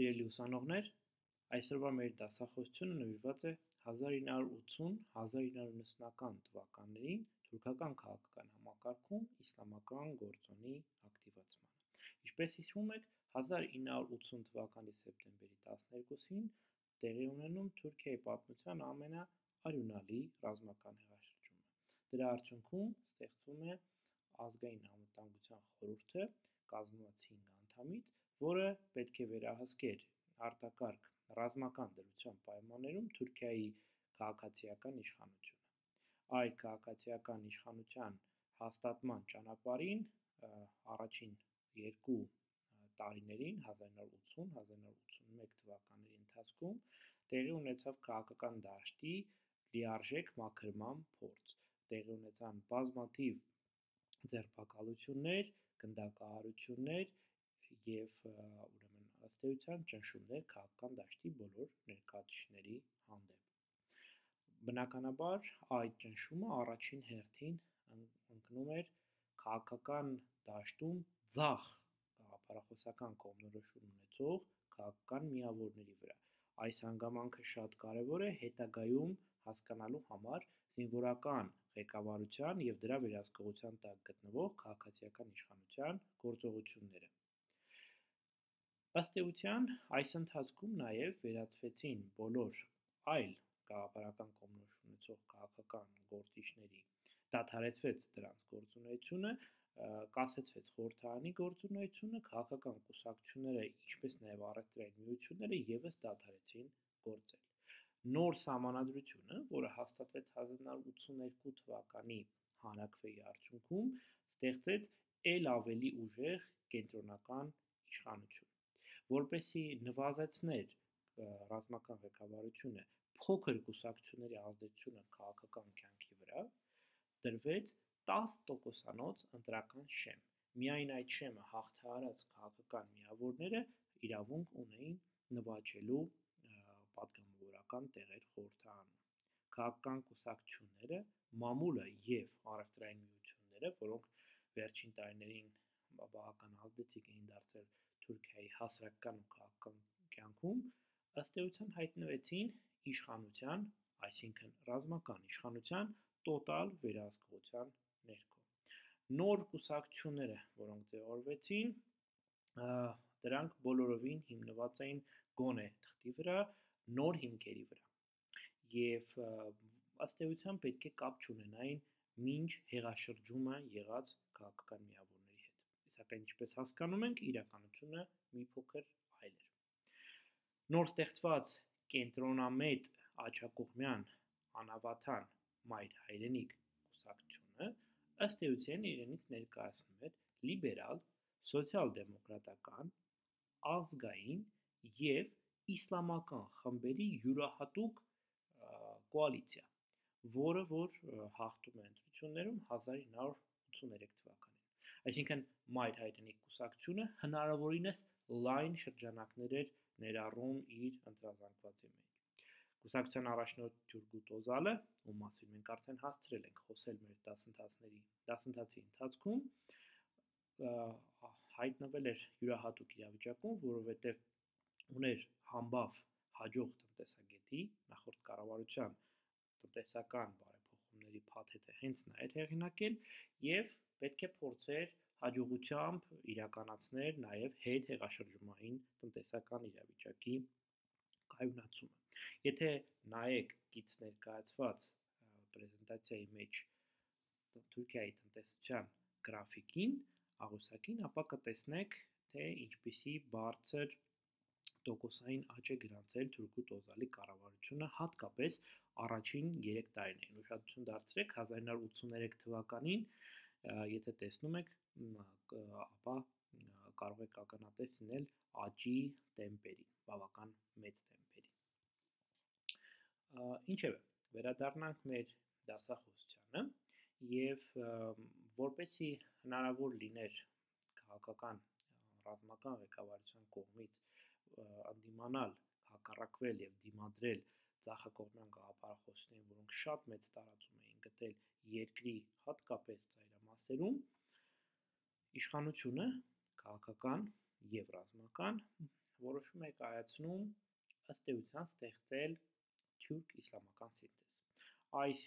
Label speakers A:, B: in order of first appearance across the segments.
A: Սիրելի ուսանողներ, այսօրվա մեր դասախոսությունը նվիրված է 1980-1990-ական թվականներին թուրքական քաղաքական համակարգում իսլամական գործոնի ակտիվացմանը։ Ինչպես հիշում եք, 1980 թվականի սեպտեմբերի 12-ին տեղի ունենում Թուրքիայի պատմության ամենաարյունալի ռազմական հեղաշրջումը։ Դրա արդյունքում ստեղծվում է ազգային անվտանգության խորհուրդը, կազմված 5 անդամից, որը պետք է վերահսկեր արտակարգ ռազմական դրության պայմաններում Թուրքիայի քաղաքացիական իշխանությունը։ Այդ քաղաքացիական իշխանության հաստատման ճանապարհին առաջին երկու տարիներին 1980-1981 թվականների ընթացքում տեղի ունեցավ քաղաքական դաշտի լիարժեք մաքրման փորձ։ Տեղի ունեցան բազմաթիվ ձերբակալություններ, գնդակահարություններ եւ ուրեմն ըստ էության ճնշումներ քաղաքական դաշտի բոլոր ներկայացուցիչների հանդեպ։ Բնականաբար այդ ճնշումը առաջին հերթին ընկնում էր քաղաքական դաշտում ձախ գաղափարախոսական կողմնորոշում ունեցող քաղաքական միավորների վրա։ Այս հանգամանքը շատ կարևոր է հետագայում հասկանալու համար զինվորական ղեկավարության եւ դրա վերահսկողության տակ գտնվող քաղաքացիական իշխանության գործողությունները։ Ըստ էության, այս ընթացքում նաև վերացվեցին բոլոր այլ գաղափարական կողմնորոշում ունեցող քաղաքական գործիչների, դադարեցվեց դրանց գործունեությունը, կասեցվեց խորհրդարանի գործունեությունը, քաղաքական կուսակցությունները, ինչպես նաև առևտրային միությունները եւս դադարեցին գործել։ Նոր սահմանադրությունը, որը հաստատվեց 1982 թվականի հանրաքվեի արդյունքում, ստեղծեց ել ավելի ուժեղ կենտրոնական իշխանություն։ Որպեսզի նվազեցներ ռազմական ղեկավարությունը փոքր կուսակցությունների ազդեցությունը քաղաքական կյանքի վրա, դրվեց 10%-անոց ընտրական շեմ։ Միայն այդ շեմը հաղթահարած քաղաքական միավորները իրավունք ունեին նվաճելու պատգամավորական տեղեր խորհրդարանում։ Քաղաքական կուսակցությունները, մամուլը եւ առևտրային միությունները, որոնք վերջին տարիներին բավական ազդեցիկ էին դարձել Թուրքիայի հասարակական ու քաղաքական կյանքում, ըստ էության հայտնվեցին իշխանության, այսինքն ռազմական իշխանության տոտալ վերահսկողության ներքո։ Նոր կուսակցությունները, որոնք ձևավորվեցին, դրանք բոլորովին հիմնված էին գոնե թղթի վրա, նոր հիմքերի վրա։ Եվ ըստ էության պետք է կապ չունենային մինչ հեղաշրջումը եղած քաղաքական հետ։ Սակայն ինչպես հասկանում ենք, իրականությունը մի փոքր այլ էր։ Նոր ստեղծված կենտրոնամետ աջակողմյան անավատան մայր հայրենիք կուսակցությունը ըստ էության իրենից ներկայացնում էր լիբերալ, սոցիալ-դեմոկրատական, ազգային եւ իսլամական խմբերի յուրահատուկ կոալիցիա, որը որ հաղթում է ընտրություններում 1983 թվականին։ Այսինքն մայր հայրենիք կուսակցությունը հնարավորինս լայն շրջանակներ էր ներառում իր ընտրազանգվածի մեջ։ Կուսակցության առաջնորդ Թուրգուտ Օզալը, ում մասին մենք արդեն հասցրել ենք խոսել մեր դասընթացների դասընթացի ընթացքում, հայտնվել էր յուրահատուկ իրավիճակում, որովհետև ուներ համբավ հաջող տնտեսագետի նախորդ կառավարության տնտեսական բարեփոխումների փաթեթը հենց նա էր հեղինակել եւ պետք է փորձեր հաջողությամբ իրականացներ նաև հետհեղաշրջումային տնտեսական իրավիճակի կայունացումը։ Եթե նայեք գից ներկայացված պրեզենտացիայի մեջ Թուրքիայի տնտեսության գրաֆիկին, աղյուսակին, ապա կտեսնեք, թե ինչպիսի բարձր տոկոսային աճ է գրանցել Թուրգուտ Օզալի կառավարությունը հատկապես առաջին 3 տարիներին։ Ուշադրություն դարձրեք 1983 թվականին, եթե տեսնում եք, ապա կարող եք ականատես լինել աճի տեմպերի, բավական մեծ տեմպերի։ Ինչևէ, վերադառնանք մեր դասախոսությանը եւ որպեսի հնարավոր լիներ քաղաքական ռազմական ղեկավարության կողմից անդիմանալ, հակառակվել եւ դիմադրել ցախակողմյան գաղափարախոսներին, որոնք շատ մեծ տարածում էին գտել երկրի հատկապես ծայրամասերում, իշխանությունը քաղաքական եւ ռազմական որոշում է կայացնում ըստ էության ստեղծել թուրք իսլամական սինտեզ։ Այս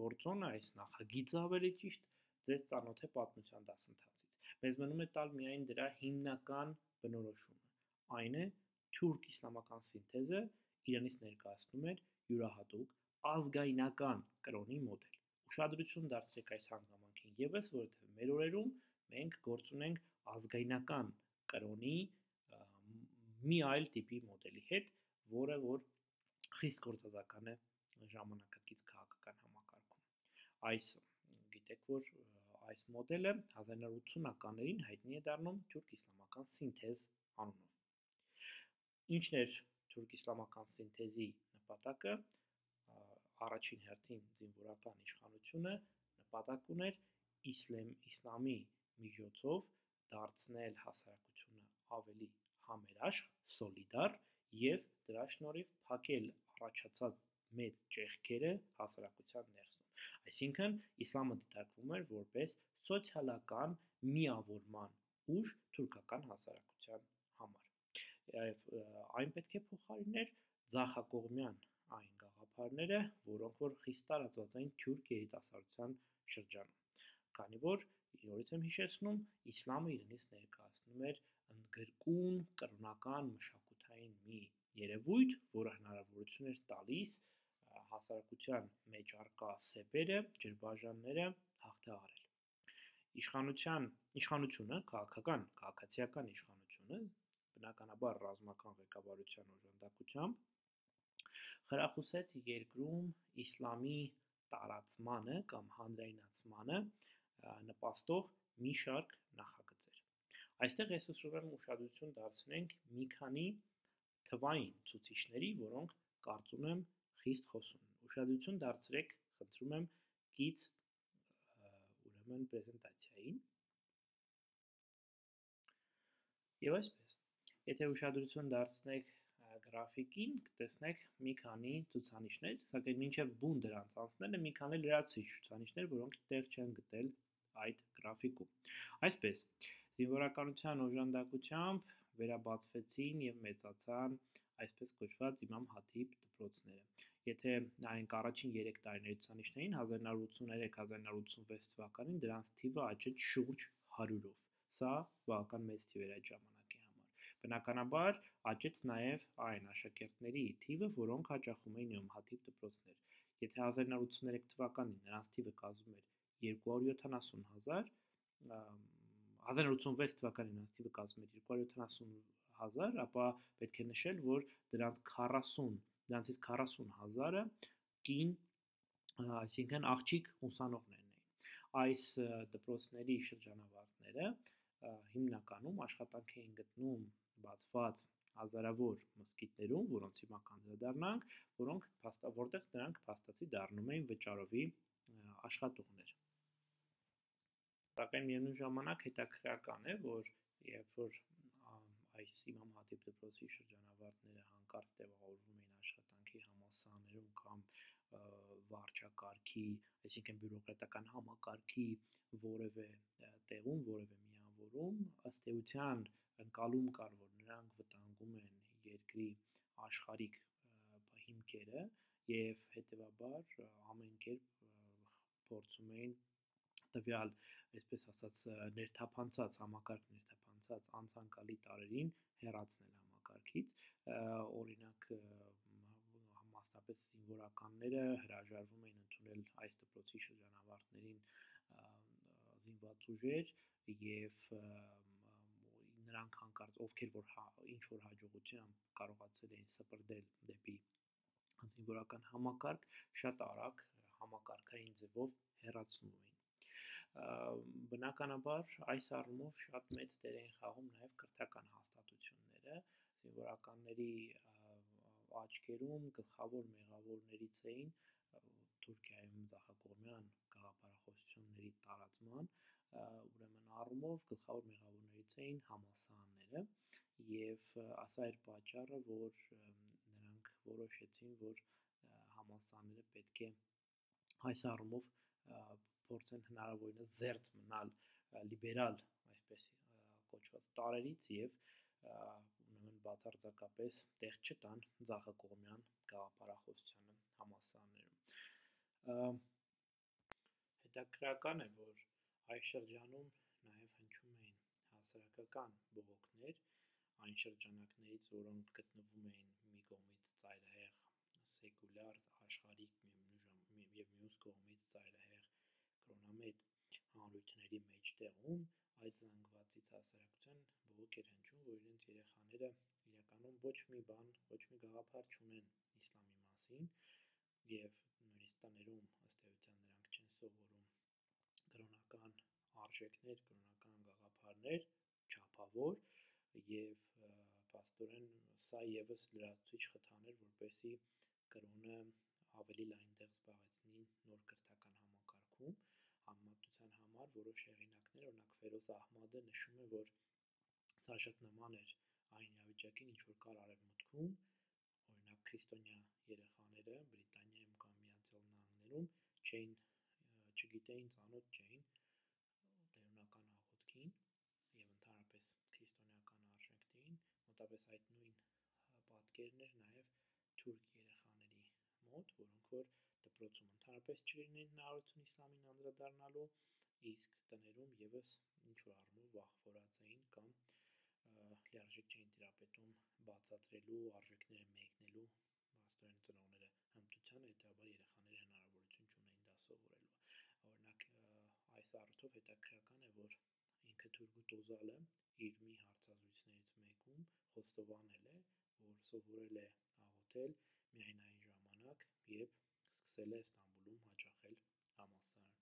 A: գործոնը, այս նախագիծը ավելի ճիշտ ձեզ ծանոթ է պատմության դասընթացից։ Մեզ մնում է տալ միայն դրա հիմնական բնորոշումը։ Այն է թուրք իսլամական սինթեզը իրենից ներկայացնում էր յուրահատուկ ազգայնական կրոնի մոդել։ Ուշադրություն դարձրեք այս հանգամանքին եւս, որովհետեւ մեր օրերում մենք գործ ունենք ազգայնական կրոնի մի այլ տիպի մոդելի հետ, որը որ խիստ գործազական է ժամանակակից քաղաքական համակարգում։ Այս գիտեք, որ այս մոդելը 1980-ականներին հայտնի է դառնում թուրք իսլամական սինթեզ անունով։ Ինչն էր թուրք իսլամական սինթեզի նպատակը առաջին հերթին զինվորական իշխանությունը նպատակ ուներ իսլամ իսլամի միջոցով դարձնել հասարակությունը ավելի համերաշխ, սոլիդար եւ դրա շնորհիվ փակել առաջացած մեծ ճեղքերը հասարակության ներսում։ Այսինքն իսլամը դիտարկվում էր որպես սոցիալական միավորման ուժ թուրքական հասարակության համար։ Եվ այն պետք է փոխարիներ ցախակողմյան այն գաղափարները, որոնք որ խիստ տարածված էին թուրք երիտասարդության շրջանում։ Քանի որ նորից եմ հիշեցնում, իսլամը իրենից ներկայացնում էր ընդգրկուն կրոնական մշակութային մի երևույթ, որը հնարավորություն էր տալիս հասարակության մեջ արկա սեպերը, ջրբաժանները հաղթահարել։ Իշխանության իշխանությունը, քաղաքական, քաղաքացիական իշխանությունը բնականաբար ռազմական ղեկավարության օժանդակությամբ խրախուսեց երկրում իսլամի տարածմանը կամ հանրայնացմանը նպաստող մի շարք նախագծեր։ Այստեղ ես ուզում եմ ուշադրություն դարձնենք մի քանի թվային ցուցիչների, որոնք կարծում եմ խիստ խոսուն են։ Ուշադրություն դարձրեք, խնդրում եմ գից ուրեմն պրեզենտացիային։ Եվ այսպես, եթե ուշադրություն դարձնեք գրաֆիկին կտեսնեք մի քանի ցուցանիշներ, սակայն մինչև բուն դրանց անցնելը մի քանի լրացուցիչ ցուցանիշներ, որոնք տեղ չեն գտել այդ գրաֆիկում։ Այսպես, զինվորականության օժանդակությամբ վերաբացվեցին եւ մեծացան այսպես կոչված Իմամ Հաթիբ դպրոցները։ Եթե նայենք առաջին 3 տարիների ցուցանիշներին 1983-1986 թվականին դրանց թիվը աճեց շուրջ 100-ով։ Սա բավական մեծ թիվ էր այդ ժամանակի համար։ Բնականաբար աճեց նաև այն աշակերտների թիվը, որոնք հաճախում էին Իմամ Հաթիբ դպրոցներ։ Եթե 1983 թվականին նրանց թիվը կազմում էր 270.000, 1986 թվականին թիվը կազմում էր 270.000, ապա պետք է նշել, որ դրանց 40, դրանցից 40.000-ը կին, այսինքն աղջիկ ուսանողներն էին։ Այս դպրոցների շրջանավարտները հիմնականում աշխատանք էին գտնում բացված հազարավոր մսկիթներում, որոնց հիմա կանդրադառնանք, որոնք փաստա որտեղ նրանք փաստացի դառնում էին վճարովի աշխատողներ։ Սակայն միևնույն ժամանակ հետաքրական է, որ երբ որ այս Իմամ Հաթիբ դպրոցի շրջանավարտները հանկարծ տեղավորվում էին աշխատանքի համալսարաններում կամ վարչակարգի, այսինքն բյուրոկրատական համակարգի որևէ տեղում, որևէ միավորում, ըստ էության ընկալում կար, որ նրանք վտանգում են երկրի աշխարհիկ հիմքերը եւ հետեւաբար ամեն կերպ փորձում էին տվյալ, այսպես ասած, ներթափանցած համակարգ ներթափանցած անցանկալի տարերին հեռացնել համակարգից, օրինակ մասնապես զինվորականները հրաժարվում էին ընդունել այս դպրոցի շրջանավարտներին զինված ուժեր եւ նրանք հանկարծ ովքեր որ հա, ինչ որ հաջողությամբ կարողացել էին սպրդել դեպի զինվորական համակարգ, շատ արագ համակարգային ձևով հեռացնում էին։ Բնականաբար այս առումով շատ մեծ դեր են խաղում նաև կրթական հաստատությունները, զինվորականների աչքերում գլխավոր մեղավորներից էին Թուրքիայում ցախակողմյան գաղափարախոսությունների տարածման ուրեմն առումով գլխավոր մեղավորներից էին համալսարանները եւ ասա էր պատճառը, որ նրանք որոշեցին, որ համալսարանները պետք է այս առումով փորձեն հնարավորինս զերծ մնալ լիբերալ այսպես կոչված տարերից եւ ուրեմն բացարձակապես տեղ չտան ցախակողմյան գաղափարախոսությանը համասարներում հետաքրական է որ այս շրջանում նաև հնչում էին հասարակական բողոքներ այն շրջանակներից որոնք գտնվում էին մի կողմից ծայրահեղ սեկուլյար աշխարհիկ եւ մյուս կողմից ծայրահեղ կրոնամետ հանրությունների մեջտեղում այդ զանգվածից հասարակության բողոք էր հնչում որ իրենց երեխաները իրականում ոչ մի բան ոչ մի գաղափար չունեն իսլամի մասին եւ նույնիսկ տներում ըստ էության նրանք չեն սովորում կրոնական արժեքներ կրոնական գաղափարներ չափավոր եւ փաստորեն սա եւս լրացուցիչ խթան էր որպեսի կրոնը ավելի լայն տեղ զբաղեցնի նոր կրթական համակարգում համեմատության համար որոշ հեղինակներ օրինակ Ֆերոզ Ահմադը նշում է որ սա շատ նման էր այն իրավիճակին ինչ որ կար արևմուտքում օրինակ քրիստոնյա երեխաները Բրիտանիայում կամ Միացյալ Նահանգներում չէին չգիտեին ծանոթ չէին տերունական աղոթքին եւ ընդհանրապես քրիստոնեական արժեքներին մոտապես այդ նույն պատկերն էր նաեւ թուրք երեխաների մոտ որոնք որ դպրոցում ընդհանրապես չլինեին հնարավորություն իսլամին անդրադառնալու իսկ տներում եւս ինչ որ առումով վախվորած էին կամ լիարժեք չէին տիրապետում բացատրելու արժեքները մեկնելու աստորեն ծնողները հմտությանը հետեւաբար երեխաները հնարավորություն չունեին դա սովորելու օրինակ այս առիթով հետաքրական է որ ինքը Թուրգուտ Օզալը իր մի հարցազրույցներից մեկում խոստովանել է, որ սովորել է աղոթել միայն այն ժամանակ, երբ սկսել է Ստամբուլում հաճախել համալսարան։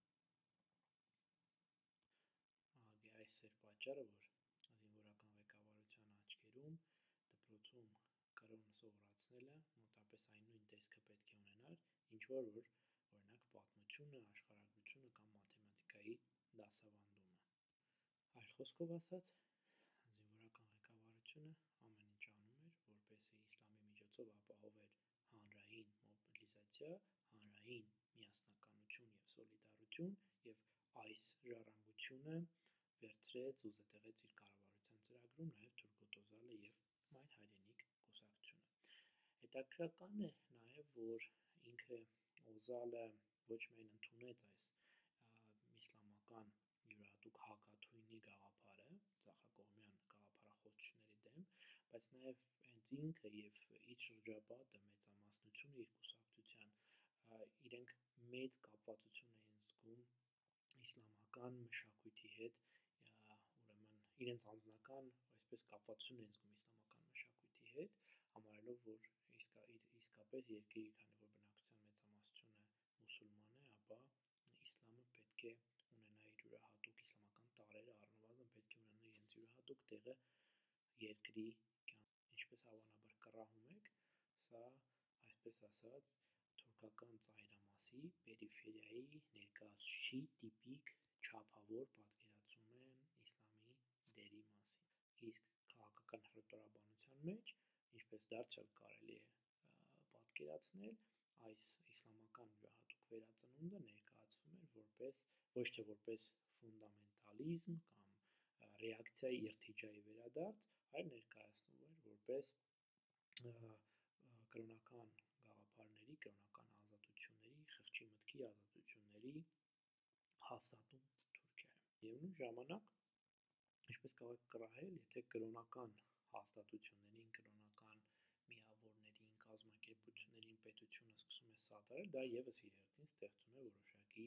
A: Ահագե այս էր պատճառը, որ զինվորական ղեկավարության աչքերում դպրոցում կրոն սովորացնելը մոտապես այն նույն տեսքը պետք է ունենար, ինչ որ որ օրինակ պատմությունը, աշխարհագրությունը կամ մաթեմատիկայի դասավանդումը։ Այլ խոսքով ասած, զինվորական ղեկավարությունը ամեն ինչ անում էր, որպեսզի իսլամի միջոցով ապահովեր հանրային մոբիլիզացիա, հանրային միասնականություն եւ սոլիդարություն եւ այս ժառանգությունը վերցրեց ու զետեղեց իր կառավարության ծրագրում նաեւ Թուրգոտ Օզալը եւ Մայն հայրենիք կուսակցությունը։ Հետաքրական է նաեւ, որ ինքը Օզալը ոչ միայն ընդունեց այս իսլամական յուրահատուկ հակաթույնի գաղափարը ցախակողմյան գաղափարախոսությունների դեմ, բայց նաև հենց ինքը եւ իր շրջապատը մեծամասնությունը իր իրենք մեծ կապվածություն էին զգում իսլամական մշակույթի հետ, ուրեմն իրենց անձնական այսպես կապվածություն են զգում իսլամական մշակույթի հետ, համարելով որ իսկա, իսկապես երկրի քանի որ բնակչության մեծամասնությունը մուսուլման է, ապա իսլամը պետք է ունենա իր յուրահատուկ իսլամական տարրերը առնվազն պետք է ունենան իրենց յուրահատուկ տեղը երկրի կյանքում։ Ինչպես հավանաբար կռահում եք, սա այսպես ասած թուրքական ծայրամասի պերիֆերիայի ներկայացուցիչի տիպիկ չափավոր պատկերացում է իսլամի դերի մասին։ Իսկ քաղաքական հռետորաբանության մեջ, ինչպես դարձյալ կարելի է պատկերացնել, այս իսլամական յուրահատուկ վերածնունդը ներկայացվում էր որպես ոչ թե որպես ֆունդամենտալիզմ կամ ռեակցիայի իրթիջայի վերադարձ, այլ ներկայացնում էր որպես կրոնական գաղափարների, կրոնական մտքի ազատությունների հաստատում Թուրքիայում։ Միևնույն ժամանակ, ինչպես կարող եք կռահել, եթե կրոնական հաստատություններին, կրոնական միավորներին, կազմակերպություններին պետությունը սկսում է սատարել, դա եւս իր հերթին ստեղծում է որոշակի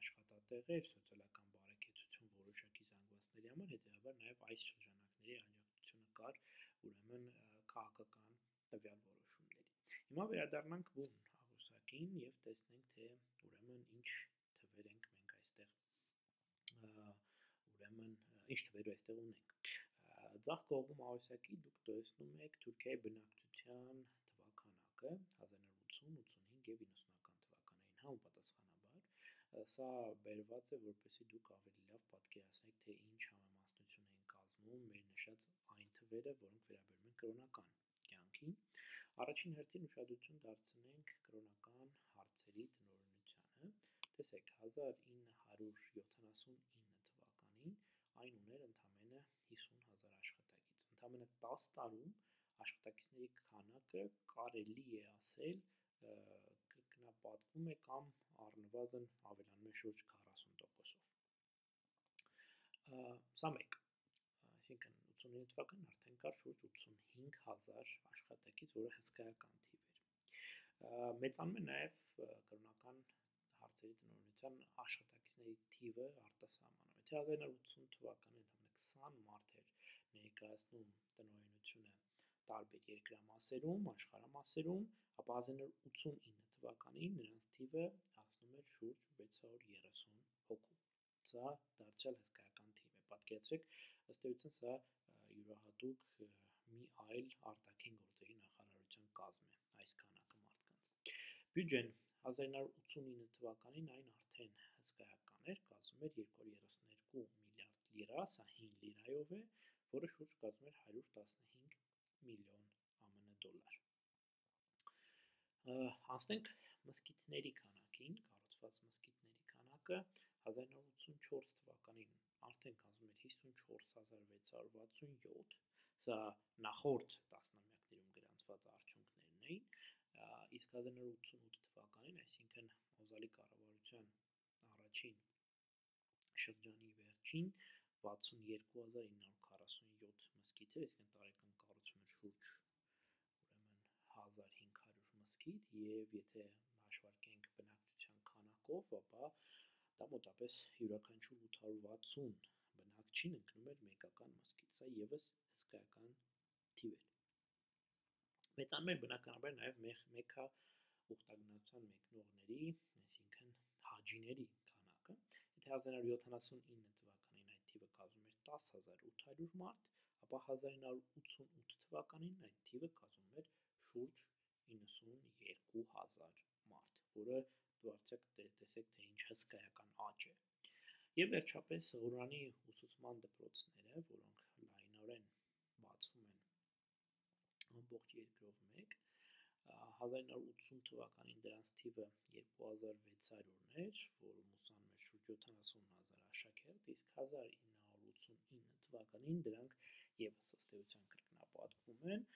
A: աշխատատեղեր, սոցիալական բարեկեցություն որոշակի զանգվածների համար, հետեւաբար նաև այս շրջանակների աջակցությունը կար ուրեմն քաղաքական տվյալ որոշումների։ Հիմա վերադառնանք բուն աղյուսակին եւ տեսնենք թե ուրեմն ինչ թվեր ենք մենք այստեղ ուրեմն ինչ թվեր այստեղ ունենք։ Ձախ կողմում աղյուսակի դուք տեսնում եք Թուրքիայի բնակչության թվականակը 1980, 85 եւ 90-ական թվականներին համապատասխանաբար սա բերված է որպեսզի դուք ավելի լավ պատկերացնեք թե ինչ համեմասնություն են կազմում մեր նշած այն թվերը, որոնք վերաբերում են կրոնական կյանքին։ Առաջին հերթին ուշադրություն դարձնենք կրոնական հարցերի տնօրինությանը։ Տեսեք 1979 թվականին այն ուներ ընդամենը 50000 աշխատակից։ Ընդամենը 10 տարում աշխատակիցների քանակը կարելի է ասել կրկնապատկվում է կամ առնվազն ավելանում է շուրջ 40%-ով։ Սա մեկ։ Այսինքն 89 թվականին արդեն կար շուրջ 85000 աշխատակից, որը հսկայական Մեծանում է նաև կրոնական հարցերի տնօրինության աշխատակիցների թիվը արտասահմանում։ Եթե 1980 թվականին ընդամենը 20 մարդ էր ներկայացնում տնօրինությունը տարբեր երկրամասերում, աշխարհամասերում, ապա 1989 թվականին նրանց թիվը հասնում էր շուրջ 630 հոգու։ Սա դարձյալ հսկայական թիվ է։ Պատկերացրեք, ըստ էության սա յուրահատուկ մի այլ արտաքին գործերի նախարարության կազմ է այս քանակը մարդկանց։ Բյուջեն 1989 թվականին այն արդեն հսկայական էր, կազմում էր 232 միլիարդ լիրա, սա 5 լիրայով է, որը շուրջ կազմում էր 115 միլիոն ԱՄՆ դոլար։ Անցնենք մսկիթների քանակին, կառուցված մսկիթների քանակը 1984 թվականին արդեն կազմում էր 54667, սա նախորդ տասնամյակներում գրանցված արդյունքներն էին, իսկ 1988 թվականին, այսինքն Օզալի կառավարության առաջին շրջանի վերջին 62947 մսկիթ էր, այսինքն տարեկան կառուցում էր շուրջ ուրեմն 1500 մսկիթ եւ եթե հաշվարկենք բնակչության քանակով, ապա դա մոտապես յուրաքանչյուր 860 բնակչին ընկնում էր մեկական մսկիթ։ Սա եւս հսկայական թիվ էր։ Մեծանում էր բնականաբար նաեւ Մեքքա ուխտագնացության մեկնողների, այսինքն հաջիների քանակը։ Եթե 1979 թվականին այդ թիվը կազմում էր 10800 մարդ, ապա 1988 թվականին այդ թիվը կազմում էր շուրջ 92000 մարդ, որը դու արդյոք տեսեք թե ինչ հսկայական աճ է։ Եվ վերջապես Ղուրանի ուսուցման դպրոցները, որոնք լայնորեն են ամբողջ երկրով մեկ, 1980 թվականին դրանց թիվը 2600-ն էր, որում ուսանում էր շուրջ 70000 աշակերտ, իսկ 1989 թվականին դրանք եւս ըստ էության կրկնապատկվում են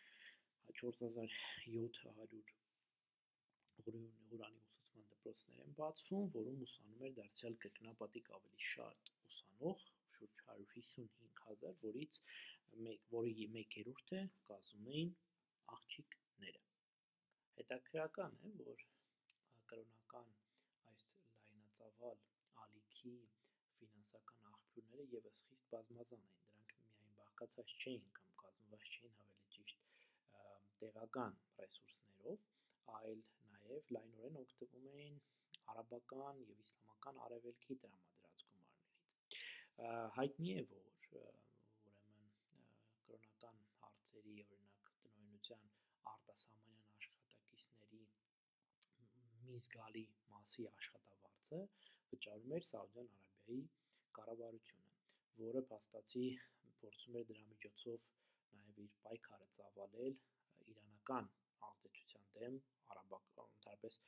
A: 4700 Ղուրանի ուսուցման դպրոցներ են բացվում, որում ուսանում էր դարձյալ կրկնապատիկ ավելի շատ ուսանող, շուրջ 155000, որից մեկ, որի 1/3-ը կազմում էին աղջիկները։ Հետաքրական է, որ կրոնական այս լայնածավալ ալիքի ֆինանսական աղբյուրները եւս խիստ բազմազան էին։ Դրանք միայն բաղկացած չէին կամ կազմված չէին ավելի ճիշտ տեղական ռեսուրսներով, այլ նաև լայնորեն օգտվում էին արաբական եւ իսլամական արևելքի տրամադրած գումարներից։ Հայտնի է, որ կրոնական հարցերի օրինակ տնօրինության արտասահմանյան աշխատակիցների մի զգալի մասի աշխատավարձը վճարում էր Սաուդյան Արաբիայի կառավարությունը, որը փաստացի փորձում էր դրա միջոցով նաև իր պայքարը ծավալել իրանական ազդեցության դեմ արաբական, ընդհանրապես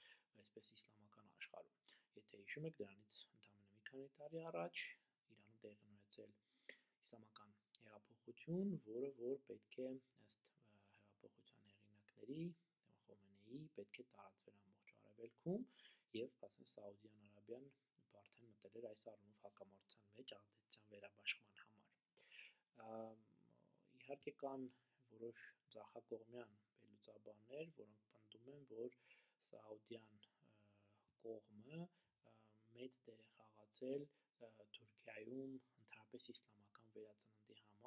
A: այսպես իսլամական աշխարհում։ Եթե հիշում եք, դրանից ընդամենը մի քանի տարի առաջ Իրանում տեղի ունեցել իսլամական հեղափոխություն, որը որ պետք է ըստ հեղափոխության հեղինակների Խոմեյնիի պետք է տարածվեր ամբողջ արևելքում եւ ասեն Սաուդյան Արաբիան արդեն մտել էր այս առումով հակամարտության մեջ ազդեցության վերաբաշխման համար։ Իհարկե կան որոշ ցախակողմյան վերլուծաբաններ, որոնք պնդում են, որ Սաուդյան կողմը մեծ դեր է խաղացել Թուրքիայում ընդհանրապես իսլամական վերածննդի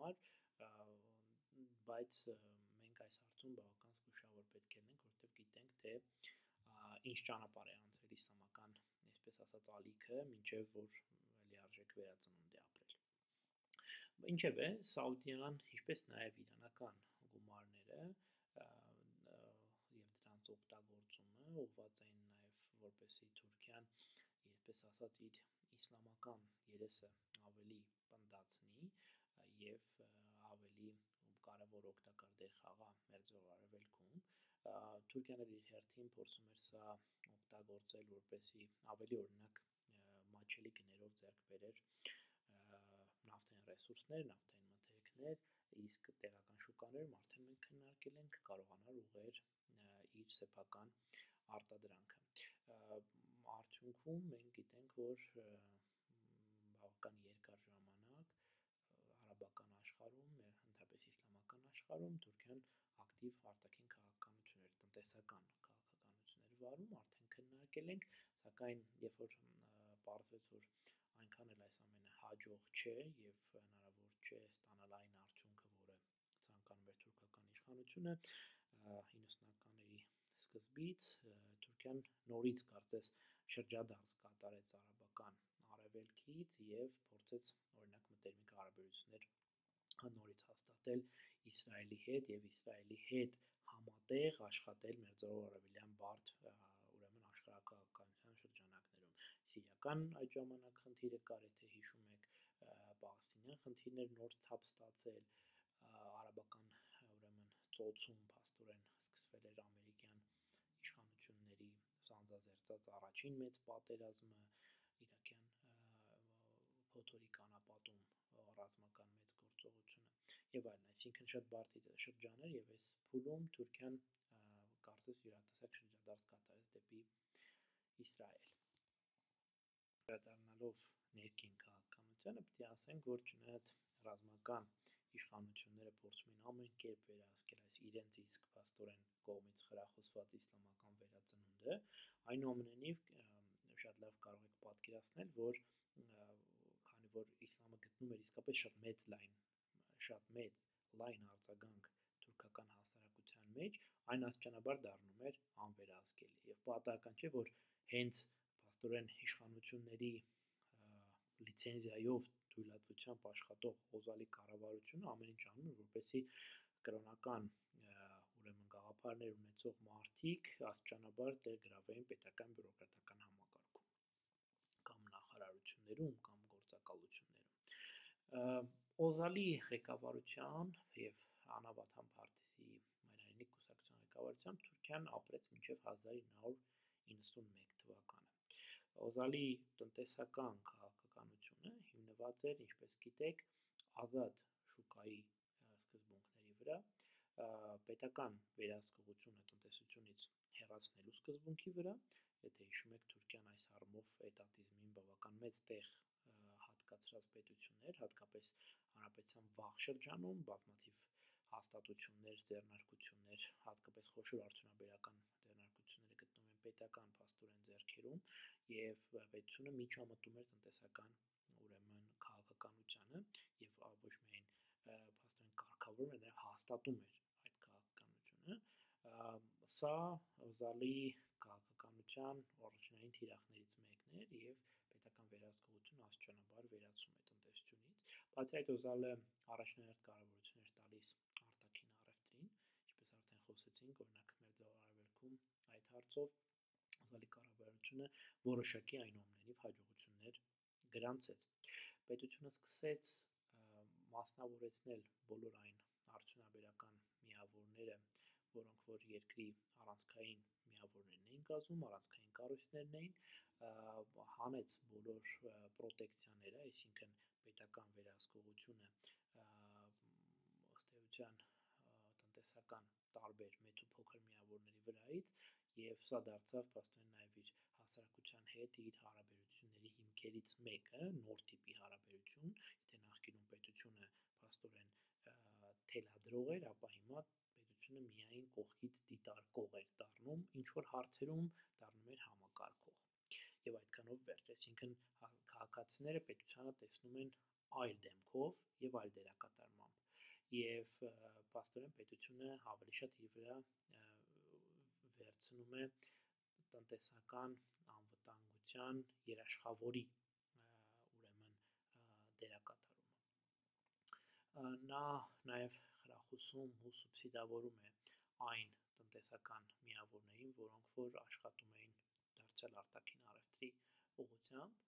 A: համար, բայց մենք այս հարցում բավական զգուշավոր պետք է լինենք, որովհետև գիտենք, թե ինչ ճանապարհ է անցել իսլամական, այսպես ասած, ալիքը, մինչև որ լիարժեք վերածնունդ է ապրել։ Ինչևէ, Սաուդյան, ինչպես նաև իրանական գումարները եւ դրանց օգտագործումը ուղղված էին նաև որպեսի Թուրքիան, այսպես ասած, իր իսլամական երեսը ավելի պնդացնի եւ ավելի կարևոր օգտակար դեր խաղա Մերձավոր Արևելքում, Թուրքիան իր հերթին փորձում էր սա օգտագործել, որպեսի ավելի օրինակ մաչելի գներով ձեռք բերեր նավթային ռեսուրսներ, նավթային մթերքներ, իսկ տեղական շուկաներում արդեն մենք քննարկել ենք կարողանալ ուղղեր իր սեփական արտադրանքը։ Արդյունքում մենք գիտենք, որ բավական երկար ժամանակ աշխարհում, ընդհանրապես իսլամական աշխարհում Թուրքիան ակտիվ արտաքին քաղաքականություն էր, տնտեսական քաղաքականություն էր վարում, արդեն քննարկել ենք, սակայն երբ որ պարզվեց, որ այնքան էլ այս ամենը հաջող չէ եւ հնարավոր չէ ստանալ այն արդյունքը, որը ցանկանում էր թուրքական իշխանությունը 90-ականների սկզբից Թուրքիան նորից կարծես շրջադարձ կատարեց արաբական արևելքից եւ փորձեց օրինակ մտերմիկ հարաբերություններ նորից հաստատել Իսրայելի հետ եւ Իսրայելի հետ համատեղ աշխատել Մերձավոր Արևելյան բարդ ուրեմն աշխարհակաղակականության շրջանակներում սիրիական այդ ժամանակ խնդիրը կար, եթե հիշում եք, պաղեստինյան խնդիրներ նոր թափ ստացել, արաբական ուրեմն ծոցում փաստորեն սկսվել էր ամերիկյան իշխանությունների սանձազերծած առաջին մեծ պատերազմը իրաքյան փոթորիկ անապատում ռազմական մեծ գործողությունը եւ այլն, այսինքն շատ բարդ շրջան էր եւ այս փուլում Թուրքիան կարծես յուրատեսակ շրջադարձ կատարեց դեպի Իսրայել։ Վերադառնալով ներքին քաղաքականությանը, պետք է ասենք, որ չնայած ռազմական իշխանությունները փորձում են ամեն կերպ վերահսկել այս իրենց իսկ փաստորեն կողմից խրախուսված իսլամական վերածնունդը, այնուամենայնիվ շատ լավ կարող եք պատկերացնել, որ որ իսլամը գտնում էր իսկապես շատ մեծ լայն շատ մեծ լայն արձագանք թուրքական հասարակության մեջ, այն աստիճանաբար դառնում էր անվերահսկելի եւ պատահական չէ, որ հենց փաստորեն իշխանությունների լիցենզիայով թույլատվությամբ աշխատող Օզալի կառավարությունը ամեն ինչ անում է, որպեսզի կրոնական ուրեմն գաղափարներ ունեցող մարդիկ աստիճանաբար տեր գրավեին պետական բյուրոկրատական համակարգում կամ նախարարություններում Օզալի ղեկավարությամբ եւ Անավաթան Փարտիզի Մայրենի կուսակցության ղեկավարությամբ Թուրքիան ապրեց մինչև 1991 թվականը։ Օզալի տնտեսական քաղաքականությունը հիմնված էր, ինչպես գիտեք, ազատ շուկայի սկզբունքների վրա, պետական վերահսկողությունը տնտեսությունից հեռացնելու սկզբունքի վրա, եթե հիշում եք Թուրքիան այս առումով էտատիզմին բավական մեծ տեղ հատկացրած պետություն էր, հատկապես հանրապետության վաղ շրջանում բազմաթիվ հաստատություններ, ձեռնարկություններ, հատկապես խոշոր արդյունաբերական ձեռնարկությունները գտնվում են պետական փաստորեն ձեռքերում եւ պետությունը միջամտում էր տնտեսական ուրեմն քաղաքականությանը եւ ոչ միայն փաստորեն կարգավորում էր, հաստատում էր այդ քաղաքականությունը սա զալի քաղաքականության առաջնային թիրախներից մեկն էր եւ պետական վերահսկողությունը աստիճանաբար վերացում է տնտեսությունից բացի այդ օզալը առաջնահերթ կարևորություն էր տալիս արտաքին առևտրին ինչպես արդեն խոսեցինք օրինակ մերձավոր արևելքում այդ հարցով օզալի կառավարությունը որոշակի այնուամենայնիվ հաջողություններ գրանցեց պետությունը սկսեց մասնավորեցնել բոլոր այն արդյունաբերական միավորները, որոնք որ երկրի առանցքային միավորներն էին կազմում, առանցքային կառույցներն էին, հանեց բոլոր պրոտեկցիաները, այսինքն պետական վերահսկողությունը ըստ էության տնտեսական տարբեր մեծ ու փոքր միավորների վրայից եւ սա դարձավ փաստորեն նաեւ իր հասարակության հետ իր հարաբերությունների հիմքերից մեկը, նոր տիպի հարաբերություն, եթե նախկինում պետությունը փաստորեն թելադրող էր, ապա հիմա պետությունը միայն կողքից դիտարկող էր դառնում, ինչ որ հարցերում դառնում էր համակարգող։ Եվ այդքանով վերջ, այսինքն քաղաքացիները պետությանը տեսնում են այլ դեմքով եւ այլ դերակատարմամբ եւ փաստորեն պետությունը ավելի շատ իր վրա վերցնում է տնտեսական անվտանգության երաշխավորի ուրեմն դերակատարումը նա նաև խրախուսում ու սուբսիդավորում է այն տնտեսական միավորներին, որոնք որ աշխատում էին դարձյալ արտաքին առևտրի ուղղությամբ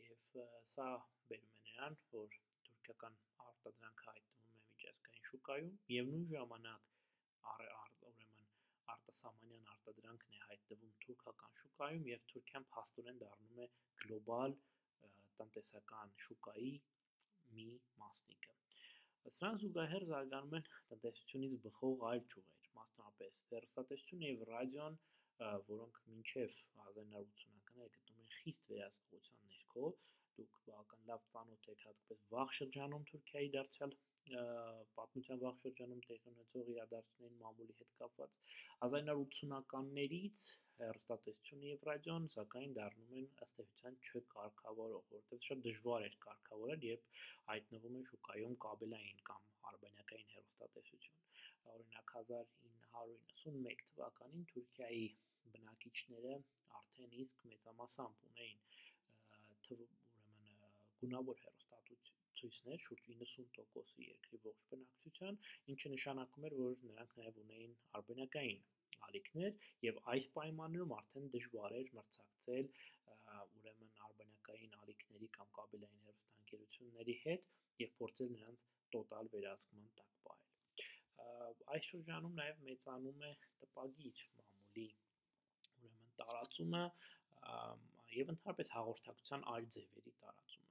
A: եւ սա բերում է նրան, որ թուրքական արտադրանքը հայտնվում է միջազգային շուկայում եւ նույն ժամանակ ուրեմն արտասահմանյան արտադրանքն է հայտնվում թուրքական շուկայում եւ Թուրքիան փաստորեն դառնում է գլոբալ տնտեսական շուկայի մի մասնիկը։ Սրան զուգահեռ զարգանում են տնտեսությունից բխող այլ ճյուղեր, մասնապես հեռուստատեսությունը եւ ռադիոն, որոնք մինչև 1980-ականները գտնում են խիստ վերահսկողության ներքո, դուք բավական լավ ծանոթ եք հատկապես վաղ շրջանում Թուրքիայի դարձյալ պատմության վաղ շրջանում տեղի ունեցող իրադարձություններին մամուլի հետ կապված 1980-ականներից հեռուստատեսությունը եւ ռադիոն սակայն դառնում են ըստ էության չկարգավորող, որովհետեւ շատ դժվար էր կարգավորել, երբ հայտնվում է շուկայում կաբելային կամ արբանյակային հեռուստատեսություն։ Օրինակ 1991 թվականին Թուրքիայի բնակիչները արդեն իսկ մեծամասամբ ունեին ուրեմն գունավոր հեռուստատություն ցույցներ շուրջ 90%-ի երկրի ողջ բնակչության, ինչը նշանակում էր, որ նրանք նաև ունեին արբանյակային ալիքներ եւ այս պայմաններում արդեն դժվար էր մրցակցել ուրեմն արբանյակային ալիքների կամ կաբելային հեռուստաընկերությունների հետ եւ փորձել նրանց տոտալ վերահսկման տակ պահել։ Այս շրջանում նաև մեծանում է տպագիր մամուլի ուրեմն տարածումը եւ ընդհանրապես հաղորդակցության այլ ձևերի տարածումը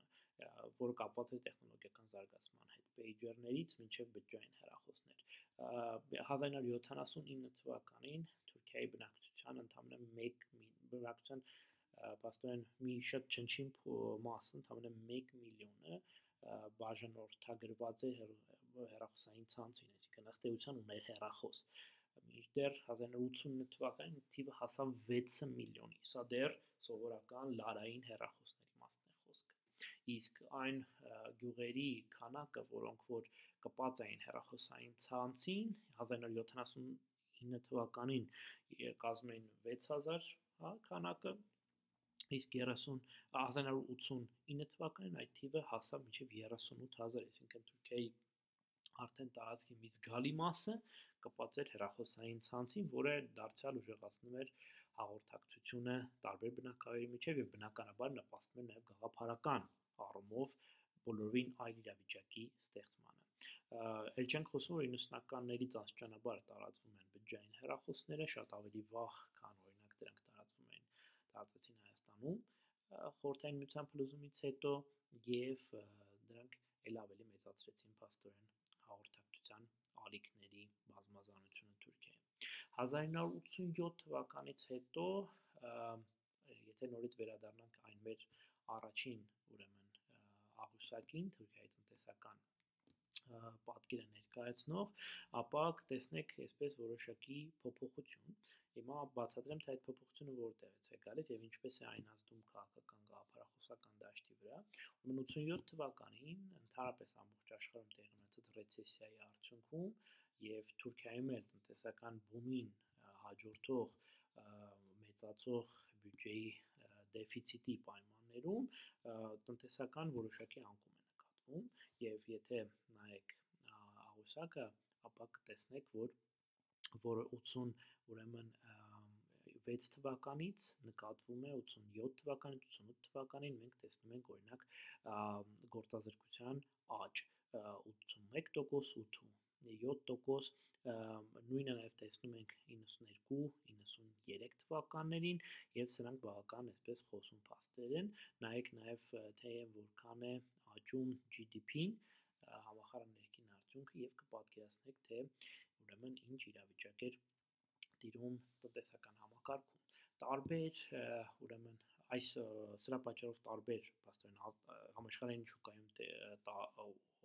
A: որը կապված է տեխնոլոգիական զարգացման հետ, pager-ներից մինչև բջջային հեռախոսներ։ 1979 թվականին Թուրքիայի բնակչության ընդամենը 1 բնակչության պաստորեն մի շատ չնչին մասը ընդամենը 1 միլիոնը բաժանորդագրված է հեռախոսային ցանցին, այսինքն ըստ էության ուներ հեռախոս։ Մինչդեռ 1989 թվականին թիվը հասավ 6 միլիոնի։ Սա դեռ սովորական լարային հեռախոսների իսկ այն գյուղերի քանակը, որոնք որ կպած էին հերախոսային ցանցին 1979 թվականին կազմում էին 6000 հա քանակը իսկ 30 1989 թվականին այդ թիվը հասավ մինչև 38000 այսինքն Թուրքիայի արդեն տարածքի մի զգալի մասը կպած էր հերախոսային ցանցին, որը դարձյալ ուժեղացնում էր հաղորդակցությունը տարբեր բնակավայրերի միջև եւ բնականաբար նպաստում էր նաեւ գաղափարական առումով բոլորովին այլ իրավիճակի ստեղծմանը։ Էլ չենք խոսում, որ 90-ականներից աստիճանաբար տարածվում են բջջային հեռախոսները, շատ ավելի վաղ, քան օրինակ դրանք տարածվում էին տարածվեցին Հայաստանում խորհրդային միության փլուզումից հետո եւ դրանք ել ավելի մեծացրեցին փաստորեն հաղորդակցության ալիքների բազմազանությունը Թուրքիայում։ 1987 թվականից հետո եթե նորից վերադառնանք այն մեր առաջին ուրեմն աղյուսակին Թուրքիայի տնտեսական պատկերը ներկայացնող, ապա կտեսնեք այսպես որոշակի փոփոխություն։ Հիմա բացատրեմ թե այդ փոփոխությունը որտեղից է գալիս եւ ինչպես է այն ազդում քաղաքական գաղափարախոսական դաշտի վրա։ Ուրեմն 87 թվականին ընդհանրապես ամբողջ աշխարհում տեղի ունեցած ռեցեսիայի արդյունքում եւ Թուրքիայում էլ տնտեսական բումին հաջորդող մեծացող բյուջեի դեֆիցիտի պայման տարիներում տնտեսական որոշակի անկում նկատվում եւ եթե նայեք աղյուսակը, ապա կտեսնեք, որ որ 80 ուրեմն 6 թվականից նկատվում է 87 թվականից 88 թվականին մենք տեսնում ենք օրինակ գործազրկության աճ 81% 87% նույնը նաև տեսնում ենք 92, 93 թվականներին եւ սրանք բավական այսպես խոսուն փաստեր են։ Նայեք նաև թե որքան է աճում GDP-ն, համախառն ներքին արդյունքը եւ կպատկերացնեք թե ուրեմն ինչ իրավիճակ էր տիրում տնտեսական համակարգում։ Տարբեր ուրեմն այս սրա պատճառով տարբեր փաստորեն համաշխարհային շուկայում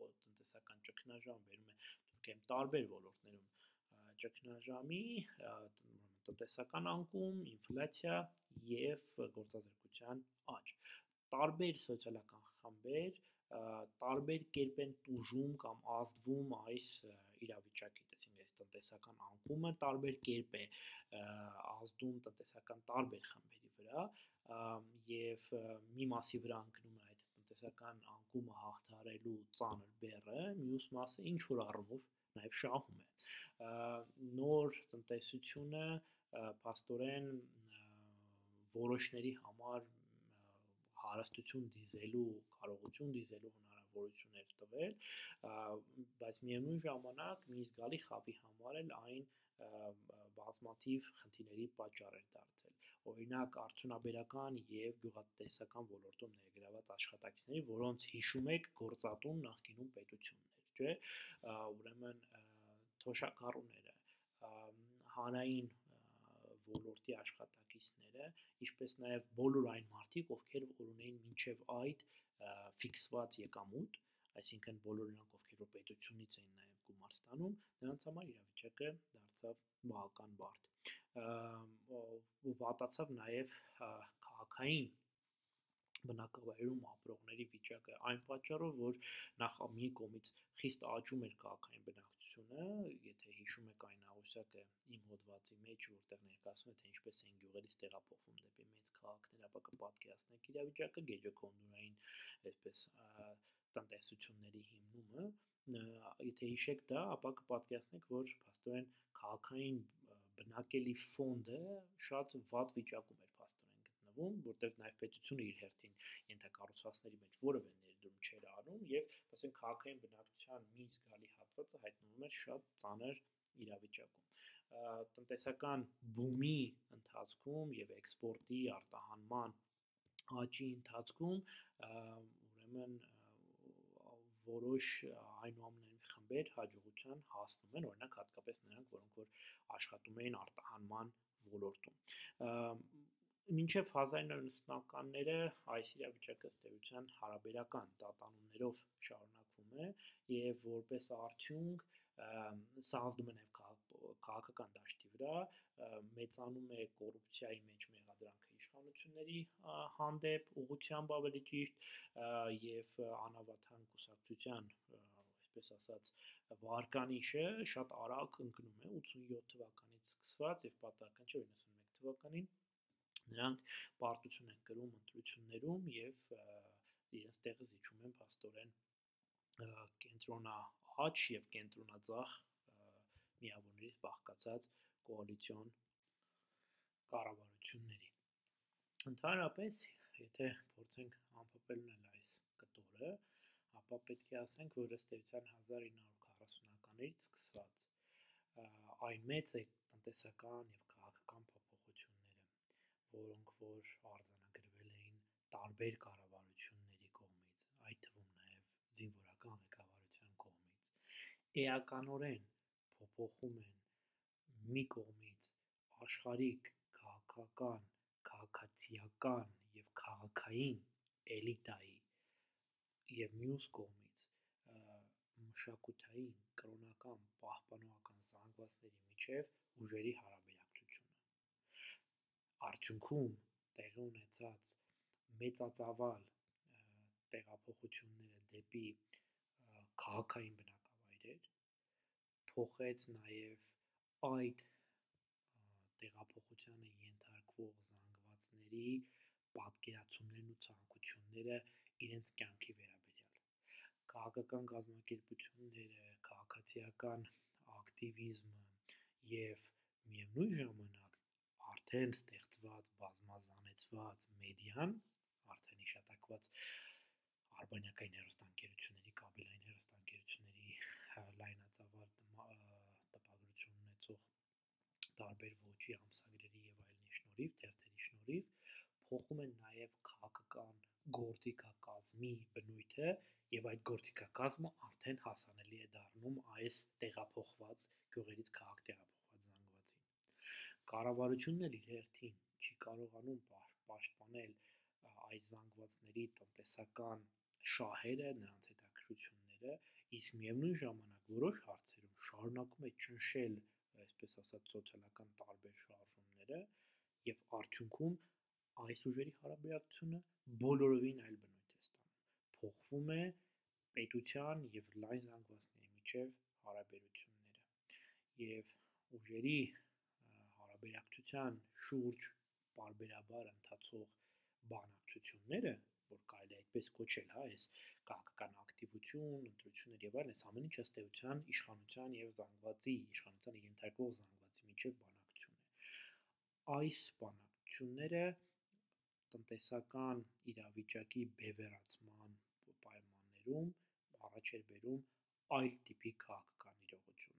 A: տնտեսական ճգնաժամ վերում է Թուրքիայում տարբեր ոլորտներում ճգնաժամի, տնտեսական անկում, ինֆլյացիա եւ գործազրկության աճ։ Տարբեր սոցիալական խմբեր տարբեր կերպ են տուժում կամ ազդվում այս իրավիճակից, այսինքն այս տնտեսական անկումը տարբեր կերպ է ազդում տնտեսական տարբեր խմբերի վրա եւ մի մասի վրա ընկնում է այդ տնտեսական անկումը հաղթարելու ծանր բեռը, մյուս մասը ինչ որ առումով նաև շահում է նոր տնտեսությունը փաստորեն որոշների համար հարստություն դիզելու կարողություն դիզելու հնարավորություն հնարավորություններ տվել, բայց միևնույն ժամանակ մի զգալի խավի համար էլ այն բազմաթիվ խնդիրների պատճառ էր դարձել։ Օրինակ արդյունաբերական եւ գյուղատնտեսական ոլորտում ներգրաված աշխատակիցների, որոնց հիշում եք գործատուն նախկինում պետություններ, չէ՞։ Ուրեմն թոշակառուները, հանրային ոլորտի աշխատակիցները, ինչպես նաև բոլոր այն մարդիկ, ովքեր որ ունեին մինչև այդ ֆիքսված եկամուտ, այսինքն բոլոր նրանք, ովքեր որ պետությունից էին նաև գումար ստանում, նրանց համար իրավիճակը դարձավ բավական բարդ։ Ու վատացավ նաև քաղաքային բնակավայրում ապրողների վիճակը այն պատճառով, որ նախ մի կողմից խիստ աճում էր քաղաքային բնակչությունը, եթե հիշում եք այն աղյուսակը իմ հոդվածի մեջ, որտեղ ներկայացնում է թե ինչպես են գյուղերից տեղափոխվում դեպի մեծ քաղաքներ, ապա կպատկերացնեք իրավիճակը գեջոկոնդուրային, այսպես տնտեսությունների հիմնումը, եթե հիշեք դա, ապա կպատկերացնեք, որ փաստորեն քաղաքային բնակելի ֆոնդը շատ վատ վիճակում էր փաստորեն գտնվում, որտեղ նաև պետությունը իր հերթին ենթակառուցվածքների մեջ որևէ ներդրում չէր անում եւ ասենք քաղաքային բնակչության մի զգալի հատվածը հայտնվում էր շատ ծանր իրավիճակում տնտեսական բումի ընթացքում եւ էքսպորտի արտահանման աճի ընթացքում ուրեմն որոշ այնուամենայնիվ խմբեր հաջողության հասնում են, օրինակ հատկապես նրանք, որոնք որ աշխատում էին արտահանման ոլորտում մինչև 1990-ականները այս իրավիճակը ըստ էության հարաբերական տատանումներով շարունակվում է եւ որպես արդյունք սա ազդում է նաեւ քաղաքական դաշտի վրա, մեծանում է կոռուպցիայի մեջ մեղադրանքը իշխանությունների հանդեպ, ուղղությամբ ավելի ճիշտ, եւ անավթարան կուսակցության, այսպես ասած, վարկանիշը շատ արագ ընկնում է 87 թվականից սկսված եւ պատահական չէ 91 թվականին նրանք պարտություն են կրում ընտրություններում եւ իրենց տեղը զիջում են փաստորեն կենտրոնաաճ եւ կենտրոնաձախ միավորներից բաղկացած կոալիցիոն կառավարությունների։ Ընդհանրապես, եթե փորձենք ամփոփել ունել այս կտորը, ապա պետք է ասենք, որ ըստ էության 1940-ականներից սկսված այն մեծ է տնտեսական եւ որոնք որ արձանագրվել էին տարբեր կառավարությունների կողմից, այդ թվում նաև զինվորական ղեկավարության կողմից, էականորեն փոփոխում են մի կողմից աշխարհիկ քաղաքական, քաղաքացիական եւ քաղաքային էլիտայի եւ մյուս կողմից մշակութային, կրոնական, պահպանողական զանգվածների միջև ուժերի հարաբերակցությունը։ Արդյունքում տեղի ունեցած մեծածավալ տեղափոխությունները դեպի քաղաքային բնակավայրեր փոխեց նաև այդ տեղափոխությանը ենթարկվող զանգվածների պատկերացումներն ու ցանկությունները իրենց կյանքի վերաբերյալ քաղաքական կազմակերպությունները, քաղաքացիական ակտիվիզմը եւ միևնույն ժամանակ արդեն ստեղծված բազմազանեցված մեդիան, արդեն հիշատակված արբանյակային հեռուստաընկերությունների, կաբելային հեռուստաընկերությունների լայնածավալ տպագրություն ունեցող տարբեր ոճի ամսագրերի եւ այլնի շնորհիվ, թերթերի շնորհիվ փոխում են նաեւ քաղաքական գործիքակազմի բնույթը եւ այդ գործիքակազմը արդեն հասանելի է դառնում այս տեղափոխված գյուղերից քաղաք զանգվածին։ Կառավարությունն էլ իր հերթին չի կարողանում պաշտպանել այս զանգվածների տնտեսական շահերը, նրանց հետաքրքրությունները, իսկ միևնույն ժամանակ որոշ հարցերում շարունակում է ճնշել, այսպես ասած, սոցիալական տարբեր շարժումները եւ արդյունքում այս ուժերի հարաբերակցությունը բոլորովին այլ բնույթ է ստանում։ Փոխվում է պետության եւ լայն զանգվածների միջև հարաբերությունները եւ ուժերի հարաբերակցության շուրջ բարբերաբար ընթացող բանակցությունները որ կարելի է այդպես կոչել, հա, այս քաղաքական ակտիվություն, ընտրություններ եւ այլն, այս ամեն ինչը ըստ էության իշխանության եւ զանգվածի, իշխանությանը ենթարկվող զանգվածի միջև բանակցություն է։ Այս բանակցությունները տնտեսական իրավիճակի բևեռացման պայմաններում առաջ էր բերում այլ տիպի քաղաքական իրողություններ։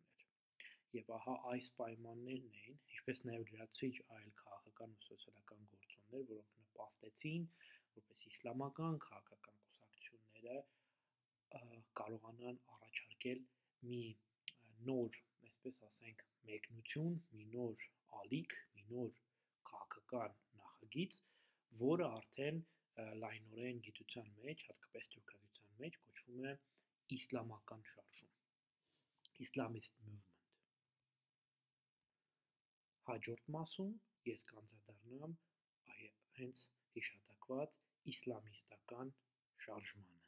A: Եվ ահա այս պայմաններն էին, ինչպես նաև լրացուցիչ այլ քաղաքական ու սոցիալական գործոններ, որոնք նպաստեցին, որպես իսլամական քաղաքական կուսակցությունները կարողանան առաջարկել մի նոր, այսպես ասենք, մեկնություն, մի նոր ալիք, մի նոր քաղաքական նախագիծ, որը արդեն լայնորեն գիտության մեջ, հատկապես թուրքագիտության մեջ կոչվում է իսլամական շարժում, movement։ Հաջորդ մասում ես կանդրադառնամ հենց հիշատակված իսլամիստական շարժմանը։